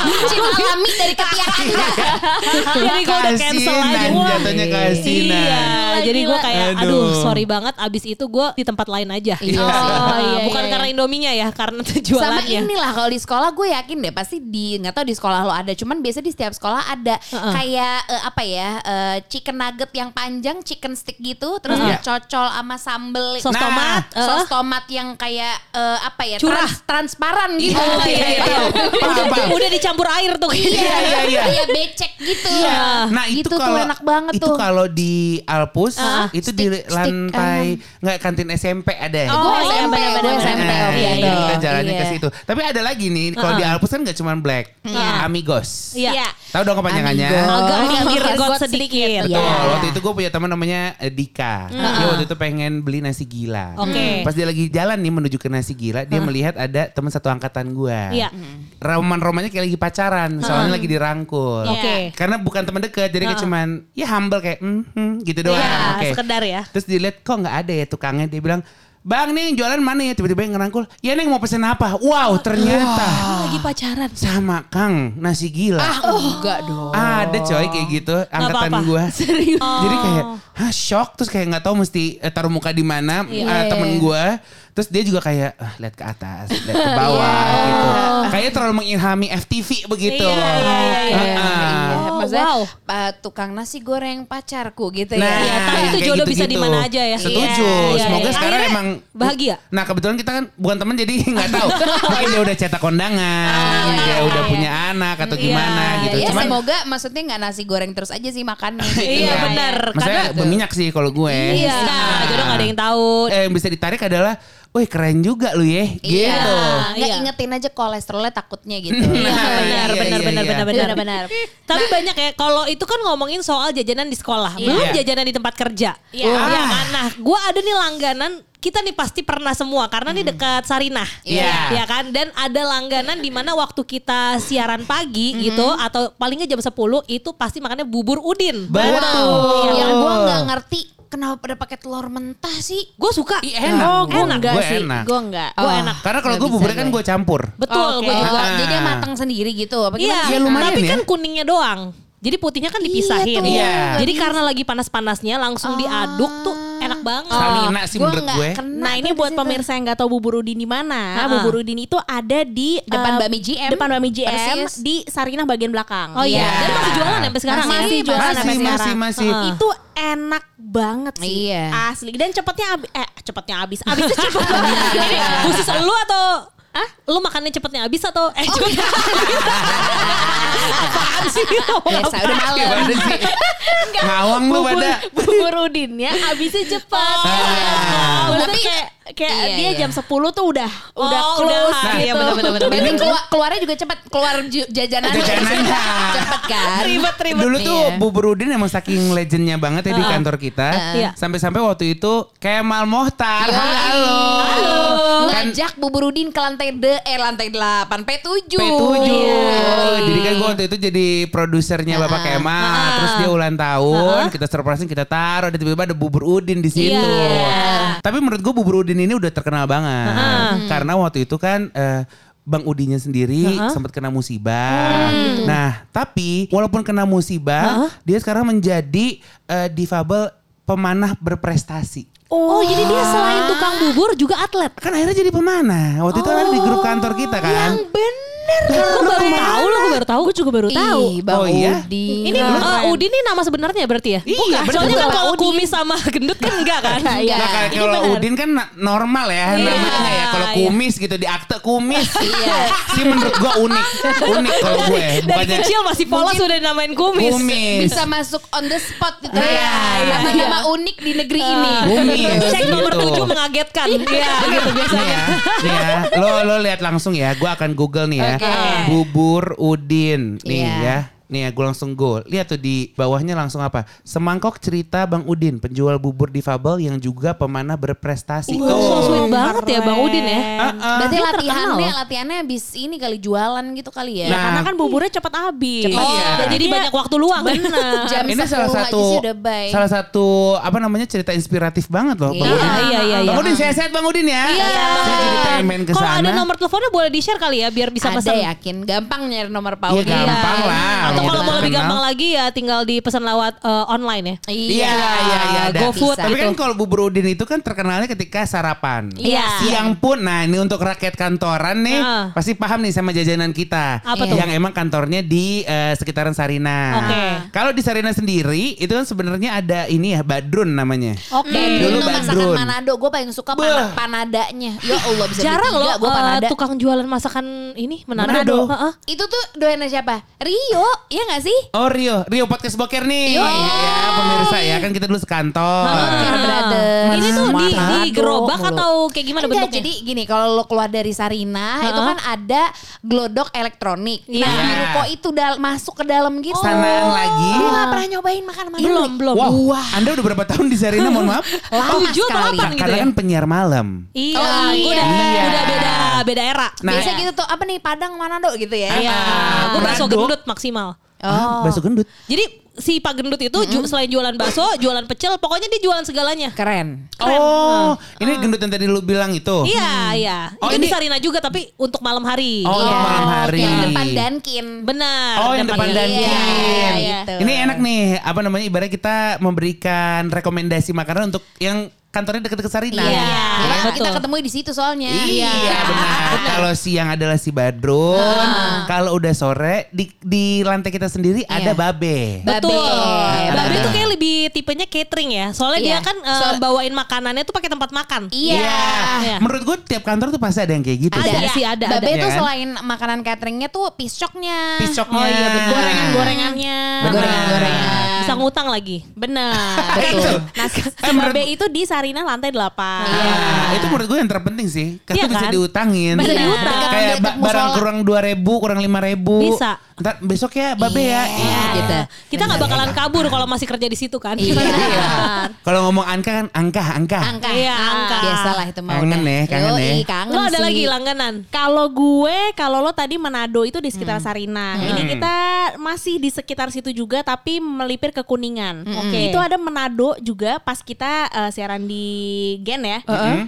Micin alami dari ketiak anda. jadi gue udah cancel aja. Wah, jatuhnya kasinan. Iya, jadi gue kayak aduh. Aduh. sorry banget abis itu gue di tempat lain aja. Iya oh, sih. iya, iya, bukan iya. karena Indominya ya, karena Sama jualannya. inilah kalau di sekolah gue yakin deh pasti di nggak tahu di sekolah lo ada cuman biasa di setiap sekolah ada kayak eh, apa ya eh, chicken nugget yang panjang chicken stick gitu terus Iya. dicocol sama sambel Sos Nah, tomat, sos eh. tomat yang kayak eh, apa ya Curah. trans- transparan gitu Oh, iya, iya, iya. Paham, paham. Udah dicampur air tuh. iya iya, iya. iya becek gitu Iya. Nah itu Gitu tuh kalau enak banget itu tuh. kalau di Alpus Ah, itu stick- di lantai nggak kantin SMP ada. ya? Oh, iya, SMP SMP Nah, waktu iya, kita jalannya ke Iya. situ. Tapi ada lagi nih, kalau di Alpus kan nggak cuma black, amigos. Iya. Tahu dong kepanjangannya? Agak Oh, minggir iya, got got sedikit. Betul. Iya. Waktu itu gue punya teman namanya eh, Dika. Dia waktu itu pengen beli nasi gila. Oke. Pas dia lagi jalan nih menuju ke nasi gila, dia melihat ada teman satu angkatan gue. Iya. Roman-romannya kayak lagi pacaran, soalnya lagi dirangkul. Oke. Karena bukan teman dekat, jadi kayak cuman ya humble kayak mm, hmm, gitu doang. Iya, Oke. sekedar ya. Terus dilihat kok nggak ada ya tukangnya, dia bilang Bang nih jualan mana ya? Tiba-tiba yang ngerangkul. Ya neng mau pesen apa? Wow ternyata Lagi pacaran. sama Kang nasi gila. ah enggak dong Ada coy kayak gitu angkatan gue. Serius? Jadi kayak hah shock terus kayak nggak tahu mesti eh, taruh muka di mana eh, temen gue. Terus dia juga kayak ah, lihat ke atas, lihat ke bawah gitu. Kayaknya terlalu mengilhami FTV begitu. Iya, iya, iya, iya. Ah, Iya, ah. Oh, maksudnya wow. uh, tukang nasi goreng pacarku gitu Nah, ya. Iya, tapi itu jodoh bisa di gitu-gitu. mana aja ya. Setuju. Iya, iya, Semoga iya. sekarang Akhirnya emang bahagia. Nah kebetulan kita kan bukan teman jadi nggak tahu. Mungkin dia udah cetak kondangan, dia udah punya anak atau Iya, gimana gitu. Ya, Cuman semoga maksudnya nggak nasi goreng terus aja sih makannya. Iya, benar. maksudnya berminyak sih kalau gue. Iya, Nah, jodoh gak ada yang tahu. Eh, yang bisa ditarik adalah, wih keren juga lu ya, gitu. Iya. Nggak Iya. ingetin aja kolesterolnya takutnya gitu. Iya, benar, Iya, benar, iya, benar, iya. benar, benar, Benar-benar. Tapi banyak ya kalau itu kan ngomongin soal jajanan di sekolah, belum Iya. jajanan di tempat kerja. Iya. Iya kan? Nah, gue ada nih langganan kita nih pasti pernah semua karena nih dekat Sarinah. Iya. Ya kan? Dan ada langganan di mana waktu kita siaran pagi gitu atau paling nggak jam 10 itu pasti makannya bubur udin. Betul. Yang gua nggak ngerti kenapa pada pakai telur mentah sih. Gue suka. Ih, enak. Oh, gue Enak. enggak Gue sih. enak. Gue enggak. Gue Oh. enak. Karena kalau gue bisa bubur kan gue. gue campur. Betul, Oke. gue juga. Oh, jadi dia Ah. matang sendiri gitu. Apa Iya, gimana? Ya, lumayan tapi ya. kan kuningnya doang. Jadi putihnya kan dipisahin. tuh. Iya. Jadi karena lagi panas-panasnya langsung diaduk tuh banget. Stamina sih Gua menurut gue. kena Nah ini buat pemirsa yang nggak tahu bubur udin di mana, Ah. bubur udin itu ada di Depan eh, Bami GM. depan Bami GM Persis. di Sarinah bagian belakang. Oh iya, Iya. dan masih jualan sampai sekarang Masih ya? jualan Masih, sampai masih, sekarang. masih. Itu enak banget sih, Iya. asli. Dan cepetnya, eh cepetnya habis. Habisnya cepet. Ini khusus lu atau Ah, lu makannya cepetnya habis atau eh cepetnya Apaan sih? Biasa udah malam. Ngawang lu pada. Bubur udinnya habisnya cepat. Ah. Maksudnya kayak kayak Iya, dia iya. jam 10 tuh udah udah Oh, close udah. gitu. Iya, bener-bener. Berarti keluar, keluarnya juga cepat keluar ju- jajanannya. Jajanannya. Cepet kan? Ribet ribet. Dulu tuh Iya. bubur udin emang saking legendnya banget ya di kantor kita. Iya. Sampai-sampai waktu itu Kemal Mohtar. Yoi. Halo. Kan Ngajak Bubur Udin ke lantai de, eh lantai 8 P7. P7. Iya. Jadi kan gue waktu itu jadi produsernya Bapak Kemal. Terus dia ulang tahun, kita surprisein, kita taruh. Tiba-tiba ada bubur udin di situ. Iya. Tapi menurut gue bubur udin ini udah terkenal banget. Karena waktu itu kan eh, Bang Udinya sendiri sempat kena musibah. Nah, tapi walaupun kena musibah, dia sekarang menjadi eh, difabel pemanah berprestasi. Oh, jadi dia selain tukang bubur juga atlet. Kan akhirnya jadi pemanah. Waktu itu kan di grup kantor kita kan. Gue baru tahu loh, gue baru tahu. Gue juga baru tahu. Ih, Bang Oh, iya? Udin. Ini uh, Udin ini nama sebenarnya berarti ya? Iya, bener. Soalnya kan Bukan kalau Udin. kumis sama gendut kan enggak kan? Enggak. Nah, kayak kalau Udin kan normal ya namanya ya. Kalau iya. kumis gitu di akte kumis. Iya. Sih menurut gua unik. Unik kalau gue. Dari kecil masih polos udah namain kumis. kumis. Bisa masuk on the spot gitu ya. iya, Nama-nama unik di negeri ini. Kumis. Cek nomor gitu. 7 mengagetkan. Iya, gitu Nih biasanya. ya, nih ya. Lo lo lihat langsung ya. Gua akan Google nih ya. Bubur Udin nih Iya. ya. Nih ya, gue langsung go. Lihat tuh di bawahnya langsung apa? Semangkok cerita Bang Udin, penjual bubur difabel yang juga pemanah berprestasi. Oh, so sweet banget ya Bang Udin ya. Ah, Berarti Dia latihannya terkenal. latihannya habis ini kali jualan gitu kali ya. Nah, Karena kan buburnya cepat habis. Cepet. Oh, Iya. jadi banyak waktu luang. Bener. Jam ini 10 salah satu salah satu apa namanya cerita inspiratif banget loh Bang Iya. Udin. Iya, iya, iya. Bang Udin sehat-sehat Bang Udin ya. Iya. Saya jadi pengen main ke Kalau sana. ada nomor teleponnya boleh di-share kali ya biar bisa Ada pesan. yakin gampang nyari nomor Paul. Iya, gampang lah. Atau Kalau kalau mau lebih kenal. gampang lagi ya tinggal dipesan lewat eh, online ya. Iya, iya, iya. GoFood Tapi kan kalau bubur udin itu kan terkenalnya ketika sarapan. Iya. Siang pun, nah ini untuk rakyat kantoran nih, Ah. pasti paham nih sama jajanan kita. Apa tuh? Yang emang kantornya di eh, sekitaran Sarina. Oke. Kalau di Sarina sendiri, itu kan sebenarnya ada ini ya, badrun namanya. Oke. Dulu Dulu masakan Badrun. Manado, gue paling suka pana- panadanya. Ya Allah bisa Jarang loh gue eh, panada. tukang jualan masakan ini Manado. Manado. Heeh. Itu tuh doyannya siapa? Rio, iya gak sih? Oh Rio, Rio podcast boker nih. Yoi. Iya, pemirsa ya kan kita dulu sekantor. Boker, brother. Ini tuh di, di gerobak atau kayak gimana Enggak, bentuknya? jadi gini kalau lo keluar dari Sarina itu kan ada glodok elektronik. Iya. Nah, di ruko itu dal- masuk ke dalam gitu. Sanaan lagi. Lo gak pernah nyobain makan mana? belum, belum. Wow, Anda udah berapa tahun di Sarina mohon maaf? Lama Tujuh atau sekali. delapan gitu Karena ya? kan penyiar malam. Iya, Oh, iya. udah, Iya. udah beda beda era. Nah, Biasa gitu tuh apa nih Padang Manado gitu ya. Iya, gue bakso gendut maksimal. Ah, bakso gendut. Jadi si Pak Gendut itu ju- selain jualan bakso, jualan pecel, pokoknya dia jualan segalanya. Keren. Oh, ini gendut yang tadi lu bilang itu. Iya, iya. Oh, itu ini- di Sarina juga tapi untuk malam hari. Oh, untuk malam hari. Yang depan Dankin. Benar. Oh, yang depan dan Iya, Kin. gitu. Ini enak nih, apa namanya? Ibarat kita memberikan rekomendasi makanan untuk yang kantornya dekat-dekat Sarina. Iya, Kita, betul. kita ketemu di situ soalnya. Iya, benar. Kalau siang adalah si Badrun, kalau udah sore di di lantai kita sendiri ada Babe. Betul. Babe. Babe itu kayak lebih tipenya catering ya. Soalnya Iya. dia kan eh, So- bawain makanannya tuh pakai tempat makan. Iya. Iya. Menurut gue tiap kantor tuh pasti ada yang kayak gitu. Ada sih. sih, ada, Babe ada. tuh Iya kan? selain makanan cateringnya tuh piscoknya. Piscoknya. Oh iya, betul. Gorengan-gorengannya. Gorengan-gorengan. Bisa ngutang lagi. Benar. Betul. Nah, si Eh, Babe itu di Sarina lantai 8. Ah, itu menurut gue yang terpenting sih. Karena Iya bisa kan? diutangin. Bisa diutang. Kayak barang kurang 2000 ribu, kurang lima ribu. Bisa. Ntar besok ya babe ya. Iya, gitu. Kita nggak bakalan kabur kalau masih kerja di situ kan. Iya. Kalau ngomong angka kan angka, angka. Angka. Iya, angka. Biasalah itu mah. Kangen ya, kangen Yoi, ya. kangen Lo ada sih. lagi langganan. Kalau gue, kalau lo tadi Manado itu di sekitar Hmm. Sarina. Ini kita masih di sekitar situ juga tapi melipir ke Kuningan. Hmm. Oke. Itu ada Manado juga pas kita eh, siaran di Gen ya.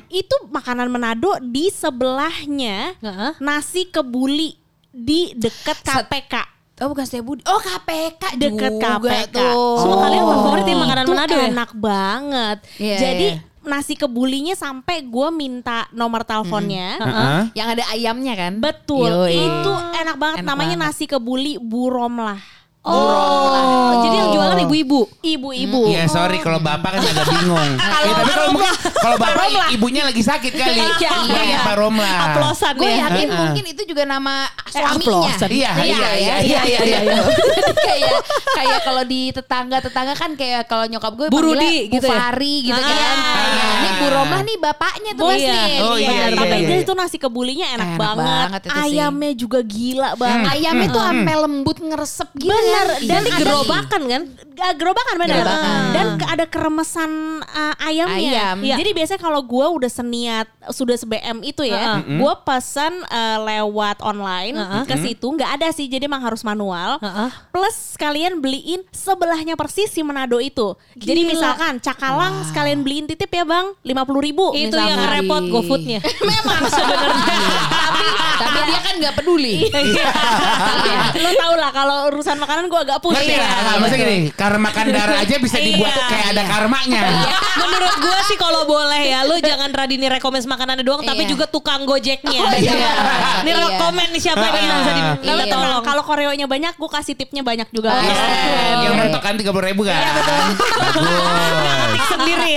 Itu makanan Manado di sebelahnya Heeh. nasi kebuli di dekat KPK. Oh bukan Setia Budi. Oh KPK Deket juga KPK. tuh. Semua kalian favorit ya makanan Manado ya? enak banget. Iya, Jadi iya. nasi kebulinya sampai gue minta nomor teleponnya. Heeh. Yang ada ayamnya kan? Betul, Yoi. itu enak banget. Enak Namanya banget. nasi kebuli buromlah. Oh, jadi yang jualan ibu-ibu. Ibu-ibu. Iya sorry kalau bapak kan agak bingung. ya, tapi kalau mungkin kalau bapak ibunya lagi sakit kali. Iya, Iya, iya. Pak Romla. Aplosan Gue ya. yakin Heeh. mungkin itu juga nama suaminya. amplosan. Iya, iya, iya, iya, iya, iya, iya. kayak kayak kalau di tetangga-tetangga kan kayak kalau nyokap gue Bu panggilnya Rudi gitu Bu ya? Fari gitu Ah, kan. iya. Ini Bu Romlah nih bapaknya tuh Bos pasti. nih. Oh, iya, iya, Tapi iya. itu nasi kebulinya enak, Enak banget. Ayamnya juga gila banget. Ayamnya tuh sampai lembut ngeresep gitu Bener. kan. Dan ada- gerobakan kan? Gak gerobakan. Gerobakan. Dan ada keremesan uh, ayamnya. Ayam. Iya. Jadi biasanya kalau gue udah seniat sudah se-BM itu ya, Heeh. gue pesan uh, lewat online Heeh. ke situ nggak ada sih, jadi emang harus manual. Heeh. Plus sekalian beliin sebelahnya persis si Manado itu. Jadi Gila. misalkan cakalang sekalian beliin titip ya bang, lima puluh ribu. Itu misalkan. yang repot GoFoodnya. Memang sebenarnya. tapi tapi dia kan nggak peduli. Lo tau lah kalau urusan makanan gue agak pusing. Ngerti lah, nggak, maksudnya gini, karena makan darah aja bisa dibuat Iya, kayak ada karmanya. Menurut gue sih kalau boleh ya lu jangan Radini rekomend makanannya doang tapi Iya. juga tukang gojeknya. Oh, iya. Ini Iya. rekomend nih siapa nih yang bisa di, Iya. Tapi tolong. kalau koreonya banyak, gue kasih tipnya banyak juga. Oh, Iya, iya. Yang mentok kan tiga puluh ribu kan? Iya betul. Bagus. Sendiri.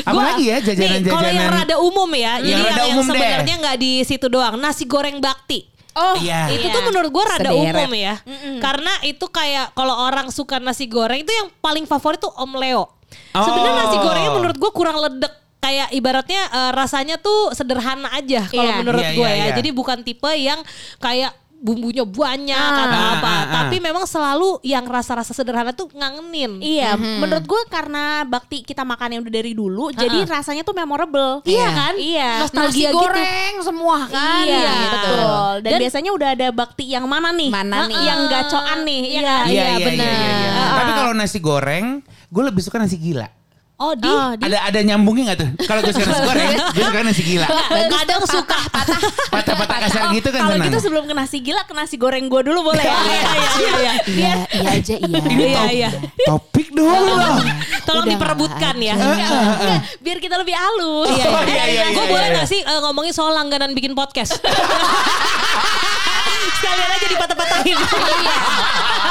Apa Gua- lagi ya Nih, kalau yang jajanan-jajanan? rada umum ya, jadi Yang yang, sebenarnya nggak di situ doang. Nasi goreng bakti. Oh, Iya. Itu Iya. tuh menurut gue rada Sederet. umum ya. Karena itu kayak kalau orang suka nasi goreng itu yang paling favorit tuh Om Leo. Sebenarnya Oh. nasi gorengnya menurut gue kurang ledek. Kayak ibaratnya eh, rasanya tuh sederhana aja kalau Iya. menurut Iya, gue iya, ya. iya. Jadi bukan tipe yang kayak bumbunya banyak Ah. atau Ah, apa. ah, ah. Tapi memang selalu yang rasa-rasa sederhana tuh ngangenin. Iya, menurut gue karena bakti kita makan yang udah dari dulu, Ha-ha. jadi rasanya tuh memorable. Iya kan? Iya. Nasi Nostalgia gitu. goreng semua kan. Iya, gitu. betul. Dan, Dan- biasanya udah ada bakti yang mana nih? Mana nih? Yang gacoan nih, iya Iya, kan? Iya, iya, benar. iya, iya, iya. Ah. Tapi kalau nasi goreng, gue lebih suka nasi gila. Oh di Oh, di- Ada ada nyambungnya gak tuh? Kalau gue suka nasi goreng, gue suka nasi gila. kadang suka patah. Patah-patah kasar gitu kan Kalau gitu sebelum ke nasi gila, ke nasi goreng gue dulu boleh ya? Iya iya iya. Iya, iya aja iya. Ini Iya, iya. topik dong loh. Tolong diperebutkan ya. Enggak, biar kita lebih halus. Iya, Oh, iya, iya, Gue iya, boleh iya. gak sih eh, ngomongin soal langganan bikin podcast? Sekalian aja dipatah-patahin.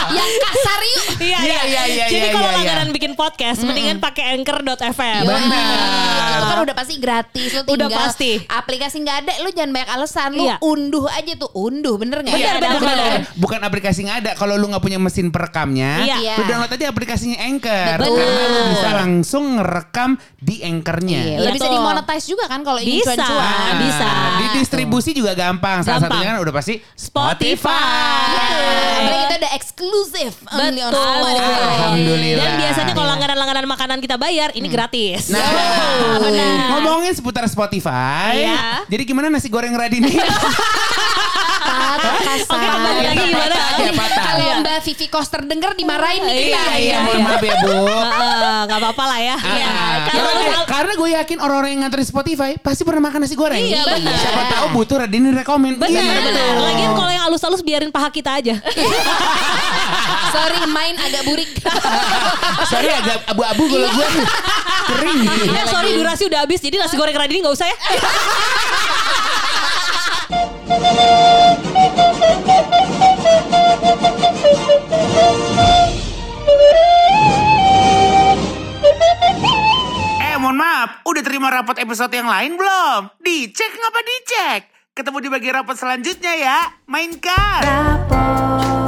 Yang kasar yuk. Iya, Iya, iya, iya, Jadi iya, kalau iya, langganan bikin podcast, mendingan pakai anchor.fm. Benar. Itu kan udah pasti gratis Lu tinggal Udah pasti. Aplikasi nggak ada Lu jangan banyak alasan Lu Iya. unduh aja tuh Unduh bener gak? Iya, benar, bukan, benar. bukan aplikasi nggak ada. Kalau lu nggak punya mesin perekamnya, Iya. lu download aja aplikasinya Anchor. Betul. Karena lu bisa langsung ngerekam di Anchornya. Iya, bisa dimonetize juga kan kalau ingin Bisa. cuan-cuan. bisa. Di distribusi juga gampang. Salah Gampang. satunya kan udah pasti Spotify. Apalagi itu ada eksklusif only on Betul. Spotify. Alhamdulillah. Dan biasanya kalau langganan-langganan makanan kita bayar, ini gratis. Nah, ngomongin seputar Spotify. Iya. Jadi gimana nasi goreng Radini? Oke, kembali lagi gimana? Iya. Kalau Mbak Vivi Koster denger dimarahin nih kita. Iya, Iya, mohon maaf ya Bu. Heeh, Gak apa-apa lah ya. Iya. Kalau Karena, karena gue yakin orang-orang yang nganter di Spotify pasti pernah makan nasi goreng. Iya, benar. Siapa tahu butuh Radini rekomen. Benar, Iya, benar. Lagian kalau yang halus-halus biarin paha kita aja. Sorry main agak burik. Sorry agak abu-abu kalau gue nih. Kering. Eh sorry durasi udah habis jadi nasi goreng Radini gak usah ya. Eh mohon maaf, udah terima rapot episode yang lain belum? Dicek ngapa dicek? Ketemu di bagian rapot selanjutnya ya. Mainkan. Rapot